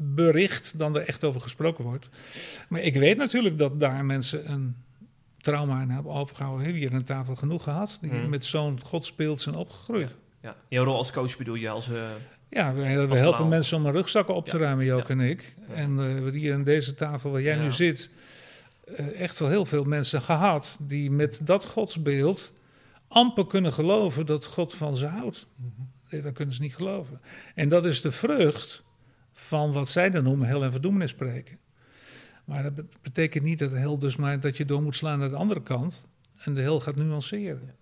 bericht dan er echt over gesproken wordt. Maar ik weet natuurlijk dat daar mensen een trauma aan hebben overgehouden. Hebben hier aan tafel genoeg gehad, die Mhm. met zo'n godsbeeld zijn opgegroeid. Ja. Jouw rol als coach bedoel je als... eh, Ja, we, we Als helpen mensen om hun rugzakken op te Ja, ruimen, Jook ja. en ik. En eh, we hebben hier aan deze tafel waar jij nu zit, eh, echt wel heel veel mensen gehad die met dat godsbeeld amper kunnen geloven dat God van ze houdt. Nee, dat kunnen ze niet geloven. En dat is de vrucht van wat zij dan noemen hel en verdoemenis spreken. Maar dat bet- betekent niet dat hel dus maar dat je door moet slaan naar de andere kant en de hel gaat nuanceren.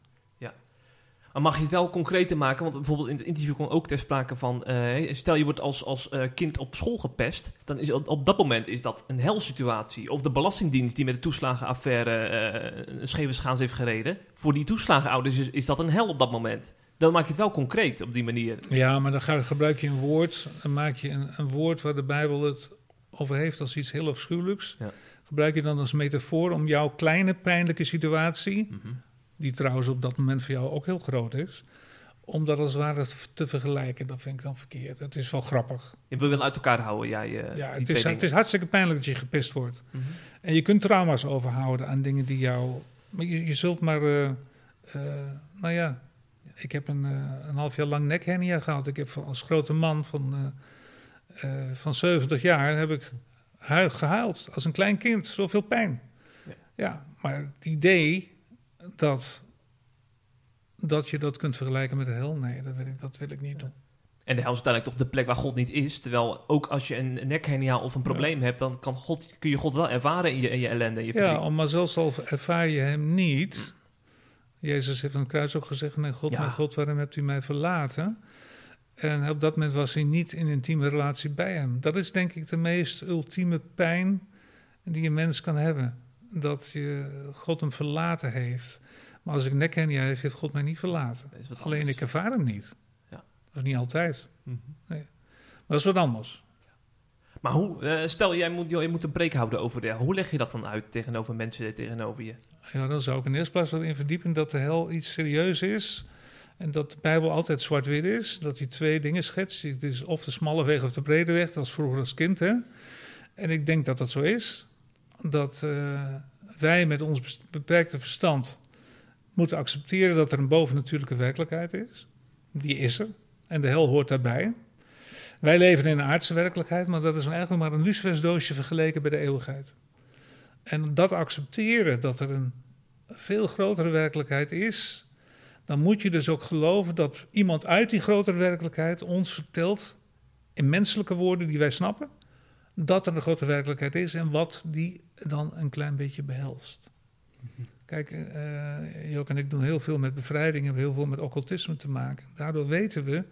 Maar mag je het wel concreter maken? Want bijvoorbeeld in het interview kwam ook ter sprake van... eh, stel je wordt als, als eh, kind op school gepest... dan is op, dat moment is dat een helsituatie. Of de Belastingdienst die met de toeslagenaffaire... eh, een scheve schaans heeft gereden. Voor die toeslagenouders is, is dat een hel op dat moment. Dan maak je het wel concreet op die manier. Ja, maar dan ga, gebruik je een woord, dan maak je een, een woord waar de Bijbel het over heeft als iets heel afschuwelijks. Ja. Gebruik je dan als metafoor om jouw kleine pijnlijke situatie, Mhm. die trouwens op dat moment voor jou ook heel groot is, om dat als het ware te vergelijken. Dat vind ik dan verkeerd. Het is wel grappig. Je wil wel uit elkaar houden, jij, eh, Ja, het is, het is hartstikke pijnlijk dat je gepest wordt. Mhm. En je kunt trauma's overhouden aan dingen die jou. Maar je, je zult maar. eh, nou ja, ik heb een, eh, een half jaar lang nekhernia gehad. Ik heb van- als grote man van, eh, eh, van 70 jaar heb ik hu- gehuild als een klein kind. Zoveel pijn. Ja. Ja, maar het idee dat, dat je dat kunt vergelijken met de hel, nee, dat wil ik, dat wil ik niet doen. En de hel is uiteindelijk toch de plek waar God niet is. Terwijl ook als je een nekhernia of een probleem hebt... dan kan God, kun je God wel ervaren in je, in je ellende en je. Ja, maar zelfs al ervaar je hem niet. Jezus heeft aan het kruis ook gezegd: Mijn God, Ja. mijn God, waarom hebt u mij verlaten? En op dat moment was hij niet in intieme relatie bij hem. Dat is denk ik de meest ultieme pijn die een mens kan hebben. Dat je God hem verlaten heeft. Maar als ik nekhernia heb, heeft God mij niet verlaten. Dat is Alleen anders. ik ervaar hem niet. Of niet altijd. Mhm. Maar dat is wat anders. Maar hoe, eh, stel jij moet, je moet een preek houden over de hel. Hoe leg je dat dan uit tegenover mensen tegenover je? Ja, dan zou ik in de eerste plaats wel in verdiepen dat de hel iets serieus is. En dat de Bijbel altijd zwart-wit is. Dat hij twee dingen schetst. Het is of de smalle weg of de brede weg. Dat was vroeger als kind. Hè? En ik denk dat dat zo is. Dat eh, wij met ons beperkte verstand moeten accepteren dat er een bovennatuurlijke werkelijkheid is. Die is er. En de hel hoort daarbij. Wij leven in een aardse werkelijkheid, maar dat is eigenlijk maar een lucifersdoosje vergeleken bij de eeuwigheid. En dat accepteren dat er een veel grotere werkelijkheid is, dan moet je dus ook geloven dat iemand uit die grotere werkelijkheid ons vertelt, in menselijke woorden die wij snappen, dat er een grotere werkelijkheid is en wat die dan een klein beetje behelst. Kijk, eh Jook en ik doen heel veel met bevrijding, hebben heel veel met occultisme te maken. Daardoor weten we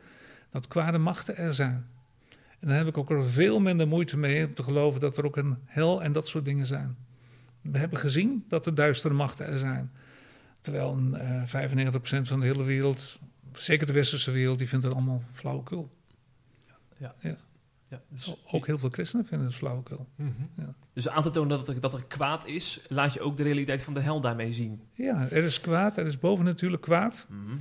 dat kwade machten er zijn. En daar heb ik ook er veel minder moeite mee om te geloven dat er ook een hel en dat soort dingen zijn. We hebben gezien dat er duistere machten er zijn. Terwijl eh 95% van de hele wereld, zeker de westerse wereld, die vindt het allemaal flauwekul. Ja, dus, Ook heel veel christenen vinden het flauwekul. Mhm. Ja. dus aan te tonen dat er, dat er kwaad is, laat je ook de realiteit van de hel daarmee zien. Ja, er is kwaad, er is bovennatuurlijk kwaad. Mhm.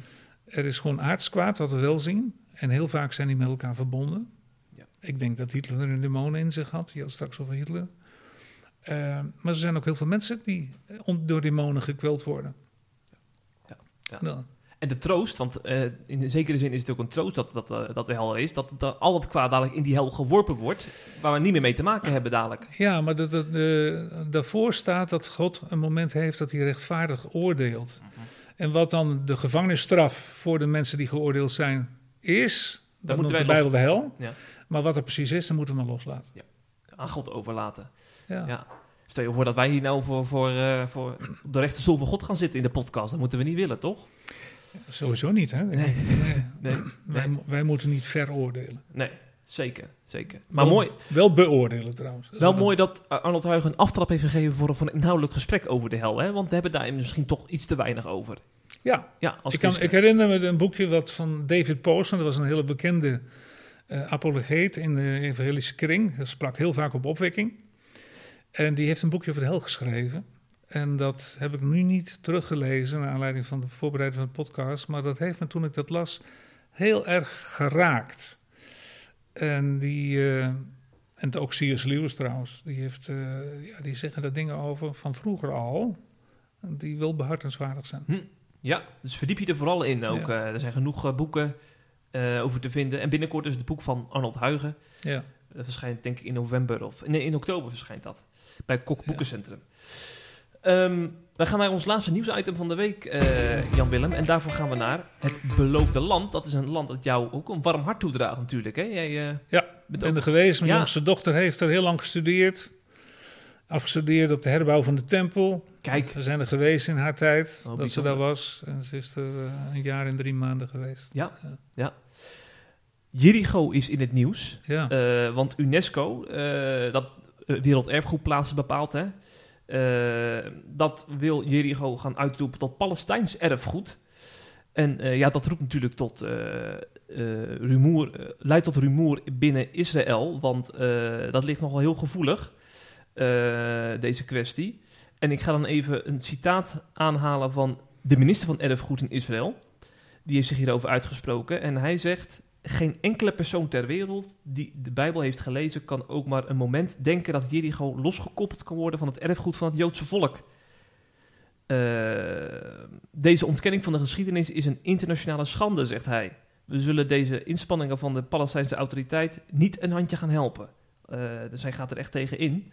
Er is gewoon aards kwaad, wat we wel zien. En heel vaak zijn die met elkaar verbonden. Ik denk dat Hitler er een demon in zich had. Je had straks over Hitler. Eh, maar er zijn ook heel veel mensen die on- door demonen gekweld worden. Ja. Ja. Nou, En de troost, want eh, in zekere zin is het ook een troost dat, dat, eh, dat de hel er is, dat, dat al het kwaad dadelijk in die hel geworpen wordt, waar we niet meer mee te maken hebben dadelijk. ja, maar dat, dat, eh, daarvoor staat dat God een moment heeft dat hij rechtvaardig oordeelt. Mhm. En wat dan de gevangenisstraf voor de mensen die geoordeeld zijn is, dat moeten noemt de Bijbel de hel. Ja. Maar wat er precies is, dan moeten we maar loslaten. Aan God overlaten. Ja. Ja. Stel je voor dat wij hier nou voor, voor, eh, voor op de rechterstoel van God gaan zitten in de podcast. Dat moeten we niet willen, toch? Sowieso niet, hè? Nee. Nee, Wij, nee, wij moeten niet veroordelen. nee zeker, zeker. Maar Wel- mooi, Wel beoordelen trouwens. Dat wel mooi dat Arnold Huigen een aftrap heeft gegeven voor, voor een inhoudelijk gesprek over de hel. Hè? Want we hebben daar misschien toch iets te weinig over. Ja, Ja, als ik, kan, ik herinner me een boekje wat van David Pawson, dat was een hele bekende eh apologeet in de evangelische kring. Hij sprak heel vaak op opwekking. En die heeft een boekje over de hel geschreven. En dat heb ik nu niet teruggelezen naar aanleiding van de voorbereiding van de podcast. Maar dat heeft me toen ik dat las heel erg geraakt. En die, eh, en ook C.S. Lewis trouwens, die, heeft, eh, ja, die zeggen daar dingen over van vroeger al. Die wel behartenswaardig zijn. Ja, dus verdiep je er vooral in ook. Ja. Er zijn genoeg boeken eh, over te vinden. En binnenkort is het boek van Arnold Huigen. Ja. Dat verschijnt denk ik in november of nee, in oktober verschijnt dat. Bij Kok Boekencentrum. Ehm, wij gaan naar ons laatste nieuwsitem van de week, eh, Jan Willem. En daarvoor gaan we naar het beloofde land. Dat is een land dat jou ook een warm hart toedraagt natuurlijk. Hè? Jij, eh, Ja, bent ben ook- er geweest. Mijn Ja. jongste dochter heeft er heel lang gestudeerd. Afgestudeerd op de herbouw van de tempel. Kijk, We zijn er geweest in haar tijd Oh, dat ze daar was. En ze is er eh, een jaar en drie maanden geweest. ja, Ja. ja. Jericho is in het nieuws. Ja, Eh, want UNESCO, eh, dat uh, werelderfgoedplaatsen bepaalt, hè, dat wil Jericho gaan uitroepen tot Palestijns erfgoed. En ja, dat roept natuurlijk tot rumoer, leidt tot rumoer binnen Israël, want dat ligt nogal heel gevoelig, deze kwestie. En ik ga dan even een citaat aanhalen van de minister van Erfgoed in Israël. Die heeft zich hierover uitgesproken en hij zegt... Geen enkele persoon ter wereld die de Bijbel heeft gelezen... kan ook maar een moment denken dat Jericho losgekoppeld kan worden... van het erfgoed van het Joodse volk. Eh, deze ontkenning van de geschiedenis is een internationale schande, zegt hij. We zullen deze inspanningen van de Palestijnse autoriteit niet een handje gaan helpen. Eh, dus hij gaat er echt tegen in.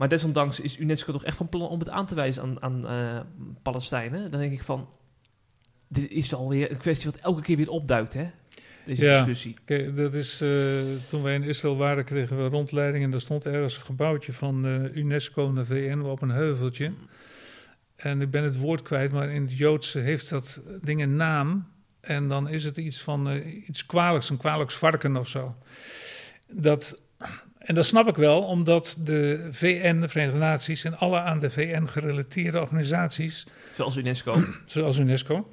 Maar desondanks is UNESCO toch echt van plan om het aan te wijzen aan, aan eh, Palestijnen. Dan denk ik van, dit is alweer een kwestie wat elke keer weer opduikt, hè? Deze Ja. discussie. Kijk, dat is, eh, toen wij in Israël waren, kregen we rondleiding. En daar stond ergens een gebouwtje van eh, UNESCO naar VN op een heuveltje. En ik ben het woord kwijt, maar in het Joodse heeft dat ding een naam. En dan is het iets van iets kwalijks, een kwalijks varken of zo. Dat, en dat snap ik wel, omdat de VN, de Verenigde Naties en alle aan de VN gerelateerde organisaties Zoals UNESCO. zoals UNESCO,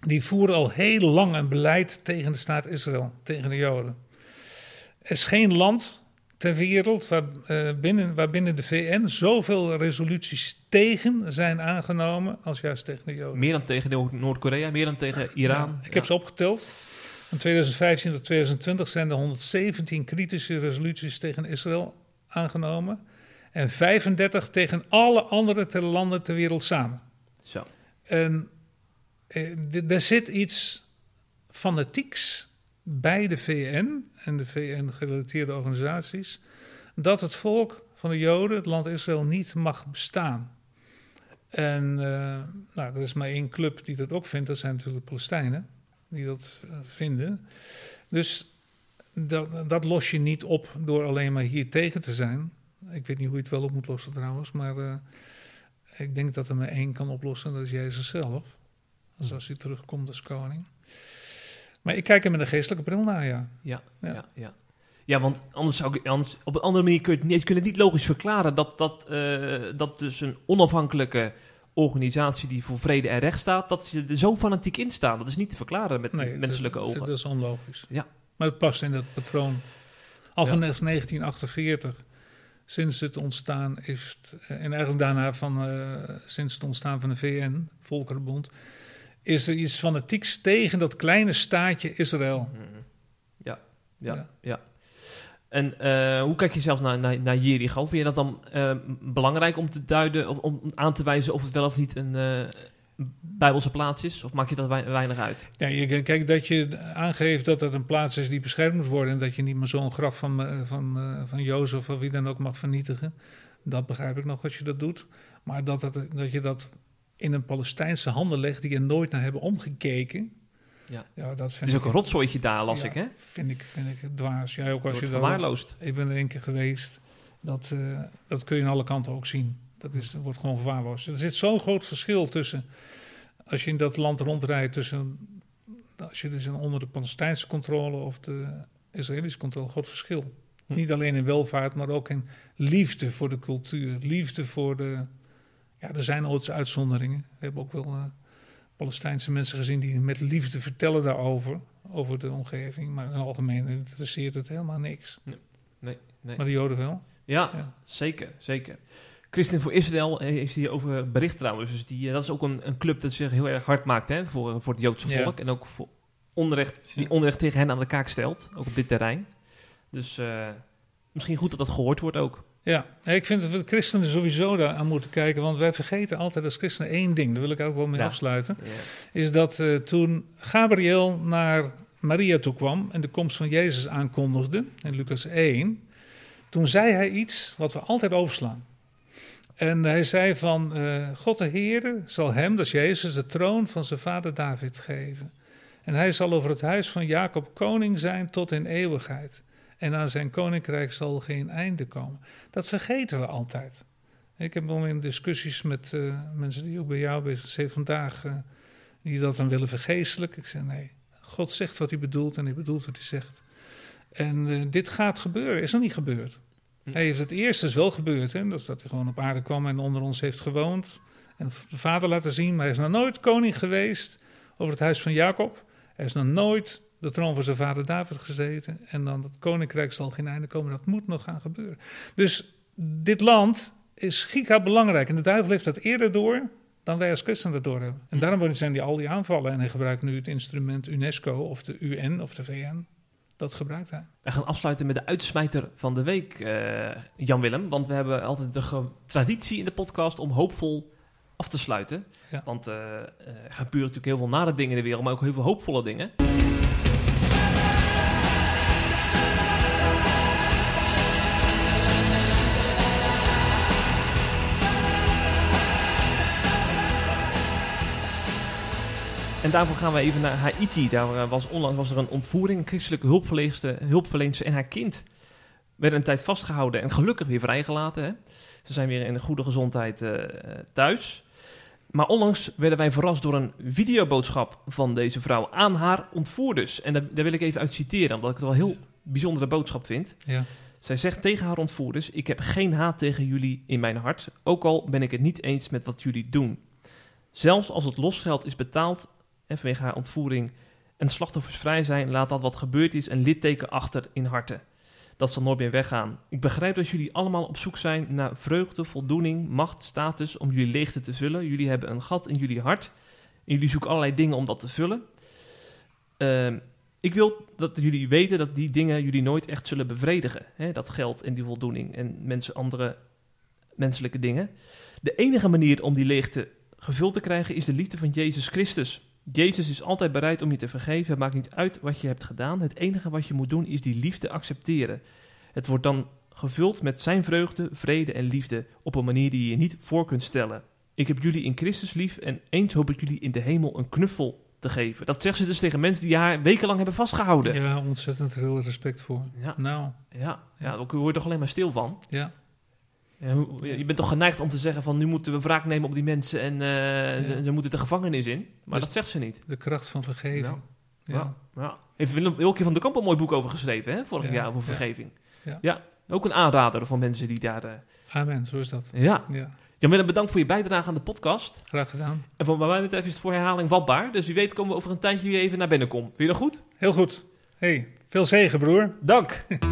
die voeren al heel lang een beleid tegen de staat Israël, tegen de Joden. Er is geen land ter wereld waar, uh, binnen, waar binnen de VN zoveel resoluties tegen zijn aangenomen als juist tegen de Joden. Meer dan tegen Noord-Korea, meer dan tegen Iran. Ja, ik heb ze opgeteld. Van 2015 tot 2020 zijn er 117 kritische resoluties tegen Israël aangenomen. En 35 tegen alle andere landen ter wereld samen. Zo. En eh, er zit iets fanatieks bij de VN en de VN-gerelateerde organisaties. dat het volk van de Joden, het land Israël, niet mag bestaan. En uh, nou, er is maar één club die dat ook vindt, dat zijn natuurlijk de Palestijnen die dat uh, vinden. Dus dat, dat, los je niet op door alleen maar hier tegen te zijn. Ik weet niet hoe je het wel op moet lossen trouwens, maar uh, ik denk dat er maar één kan oplossen, dat is Jezus zelf. Dus als hij terugkomt als koning. Maar ik kijk er met een geestelijke bril naar, ja. Ja, ja, ja. ja. ja want anders zou ik, anders, op een andere manier kun je het niet, kun het niet logisch verklaren dat, dat, uh, dat dus een onafhankelijke organisatie die voor vrede en recht staat, dat ze er zo fanatiek in staan. Dat is niet te verklaren met nee, menselijke dat, ogen. Dat is onlogisch. Ja. Maar het past in dat patroon. Al vanaf ja. 1948, sinds het ontstaan is, en eigenlijk daarna van, uh, sinds het ontstaan van de VN, Volkerenbond, is er iets fanatieks tegen dat kleine staatje Israël. Ja, ja, ja. ja. En uh, hoe kijk je zelf naar, naar, naar Jericho? Vind je dat dan uh, belangrijk om te duiden of om aan te wijzen of het wel of niet een uh, bijbelse plaats is? Of maak je dat weinig uit? Ja, kijk, dat je aangeeft dat het een plaats is die beschermd moet worden en dat je niet meer zo'n graf van, van, van Jozef of wie dan ook mag vernietigen. Dat begrijp ik nog als je dat doet. Maar dat, het, dat je dat in een Palestijnse handen legt die er nooit naar hebben omgekeken. Ja. Ja, dat vind het is ook een rotzooitje daar, las ja, ik, hè? Vind ik, vind ik dwaas. Jij ook als je verwaarloosd. Ik ben er één keer geweest. Dat, uh, dat kun je aan alle kanten ook zien. Dat is, wordt gewoon verwaarloosd. Er zit zo'n groot verschil tussen... Als je in dat land rondrijdt tussen... Als je dus onder de Palestijnse controle of de Israëlische controle... groot verschil. Hm. Niet alleen in welvaart, maar ook in liefde voor de cultuur. Liefde voor de... Ja, er zijn ooit uitzonderingen. We hebben ook wel... Uh, Palestijnse mensen gezien die met liefde vertellen daarover, over de omgeving. Maar in het algemeen interesseert het helemaal niks. Nee, nee. nee. Maar de Joden wel. Ja, ja, zeker, zeker. Christen voor Israël heeft hierover bericht trouwens. Dus die, dat is ook een, een club dat zich heel erg hard maakt hè, voor, voor het Joodse volk. Ja. En ook voor onrecht, die onrecht tegen hen aan de kaak stelt, ook op dit terrein. Dus uh, misschien goed dat dat gehoord wordt ook. Ja, ik vind dat we christenen sowieso daar aan moeten kijken. Want wij vergeten altijd als christenen één ding. Daar wil ik ook wel mee ja. afsluiten. Ja. Is dat uh, toen Gabriel naar Maria toe kwam en de komst van Jezus aankondigde, in Lucas 1. Toen zei hij iets wat we altijd overslaan. En hij zei van, uh, God de Heere zal hem, dat is Jezus, de troon van zijn vader David geven. En hij zal over het huis van Jacob koning zijn tot in eeuwigheid. En aan zijn koninkrijk zal geen einde komen. Dat vergeten we altijd. Ik heb al in discussies met uh, mensen die ook bij jou bezig zijn vandaag, uh, die dat dan willen vergeestelijk. Ik zeg nee, God zegt wat hij bedoelt en hij bedoelt wat hij zegt. En uh, dit gaat gebeuren, is nog niet gebeurd. Hij heeft het eerst is wel gebeurd, hè, dat, dat hij gewoon op aarde kwam en onder ons heeft gewoond. En de vader laten zien, maar hij is nog nooit koning geweest over het huis van Jacob. Hij is nog nooit de troon van zijn vader David gezeten. En dan het koninkrijk zal geen einde komen. Dat moet nog gaan gebeuren. Dus dit land is giga belangrijk. En de duivel heeft dat eerder door dan wij als christenen dat door hebben. En daarom zijn die al die aanvallen. En hij gebruikt nu het instrument UNESCO of de UN of de VN. Dat gebruikt hij. We gaan afsluiten met de uitsmijter van de week, uh, Jan Willem. Want we hebben altijd de traditie in de podcast om hoopvol af te sluiten. Ja. Want uh, er gebeuren natuurlijk heel veel nare dingen in de wereld, maar ook heel veel hoopvolle dingen. En daarvoor gaan we even naar Haiti. Daar was onlangs was er een ontvoering. Een christelijke hulpverlener en haar kind werden een tijd vastgehouden en gelukkig weer vrijgelaten. Hè? Ze zijn weer in goede gezondheid uh, thuis. Maar onlangs werden wij verrast door een videoboodschap van deze vrouw aan haar ontvoerders. En daar, daar wil ik even uit citeren, omdat ik het wel een heel bijzondere boodschap vind. Ja. Zij zegt tegen haar ontvoerders: Ik heb geen haat tegen jullie in mijn hart, ook al ben ik het niet eens met wat jullie doen. Zelfs als het losgeld is betaald en vanwege haar ontvoering en slachtoffers vrij zijn, laat dat wat gebeurd is een litteken achter in harten. Dat zal nooit meer weggaan. Ik begrijp dat jullie allemaal op zoek zijn naar vreugde, voldoening, macht, status om jullie leegte te vullen. Jullie hebben een gat in jullie hart. En jullie zoeken allerlei dingen om dat te vullen. Ehm, ik wil dat jullie weten dat die dingen jullie nooit echt zullen bevredigen. Hè? Dat geld en die voldoening en mensen, andere menselijke dingen. De enige manier om die leegte gevuld te krijgen is de liefde van Jezus Christus. Jezus is altijd bereid om je te vergeven. Het maakt niet uit wat je hebt gedaan. Het enige wat je moet doen is die liefde accepteren. Het wordt dan gevuld met zijn vreugde, vrede en liefde op een manier die je niet voor kunt stellen. Ik heb jullie in Christus lief en eens hoop ik jullie in de hemel een knuffel te geven. Dat zegt ze dus tegen mensen die haar wekenlang hebben vastgehouden. Ja, ontzettend veel respect voor. Ja. Nou, Ja, ja, daar word je toch alleen maar stil van. ja. Ja, je bent toch geneigd om te zeggen van nu moeten we wraak nemen op die mensen en eh, Ja. ze, moeten de gevangenis in. Maar Dus- dat zegt ze niet. De kracht van vergeving. Ja. Ja. Ja. Heeft Willem van der Kamp een mooi boek over geschreven, hè? vorig Ja, jaar over ja. vergeving. Ja. ook een aanrader van mensen die daar... eh, Amen, zo is dat. ja. Ja, Jan Willem, bedankt voor je bijdrage aan de podcast. graag gedaan. En voor mij betreft is het voor herhaling vatbaar. Dus wie weet komen we over een tijdje weer even naar binnen komen. Vind je dat goed? Heel goed. Hey, veel zegen, broer. Dank.